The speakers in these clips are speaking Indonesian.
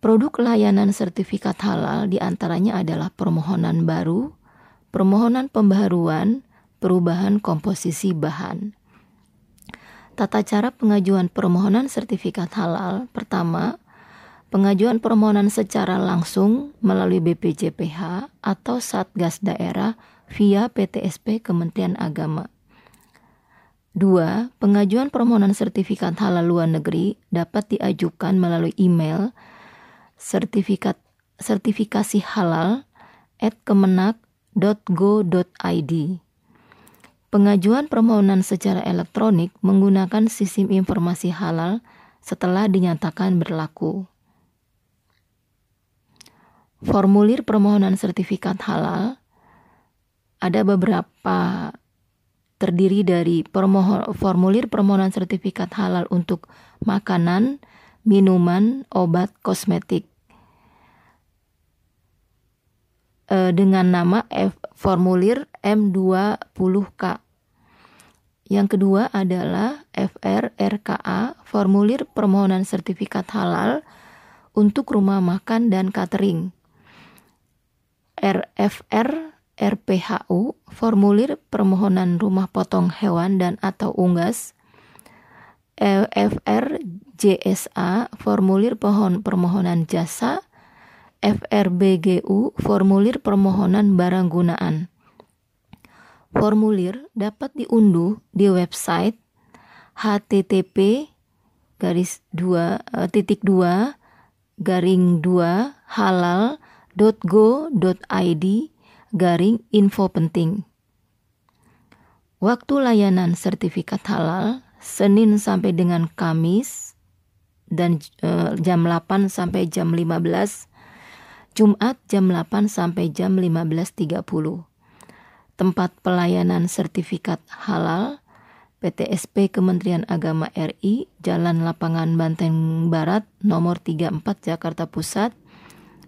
Produk layanan sertifikat halal di antaranya adalah permohonan baru, permohonan pembaharuan, perubahan komposisi bahan. Tata cara pengajuan permohonan sertifikat halal pertama, pengajuan permohonan secara langsung melalui BPJPH atau Satgas Daerah via PTSP Kementerian Agama. Dua, pengajuan permohonan sertifikat halal luar negeri dapat diajukan melalui email sertifikat sertifikasi halal at kemenak.go.id. Pengajuan permohonan secara elektronik menggunakan sistem informasi halal setelah dinyatakan berlaku. Formulir permohonan sertifikat halal ada beberapa terdiri dari permohon, formulir permohonan sertifikat halal untuk makanan, minuman, obat, kosmetik. E, dengan nama F, formulir M20K. Yang kedua adalah FRRKA, formulir permohonan sertifikat halal untuk rumah makan dan catering. RFR RPHU, formulir permohonan rumah potong hewan dan atau unggas. FRJSA, formulir pohon permohonan jasa. FRBGU, formulir permohonan barang gunaan. Formulir dapat diunduh di website http garis dua uh, titik dua garing dua halal.go.id garing info penting. Waktu layanan sertifikat halal Senin sampai dengan Kamis dan uh, jam 8 sampai jam 15. Jumat jam 8 sampai jam 15.30. Tempat pelayanan sertifikat halal PTSP Kementerian Agama RI, Jalan Lapangan Banteng Barat, nomor 34 Jakarta Pusat,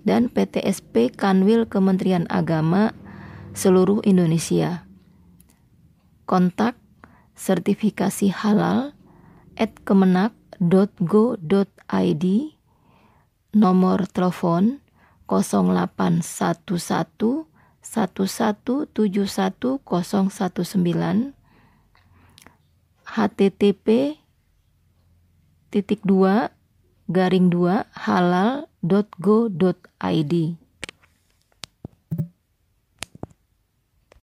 dan PTSP Kanwil Kementerian Agama seluruh Indonesia. Kontak sertifikasi halal at kemenak.go.id nomor telepon 0811 1171019 http titik dua garing dua halal.go.id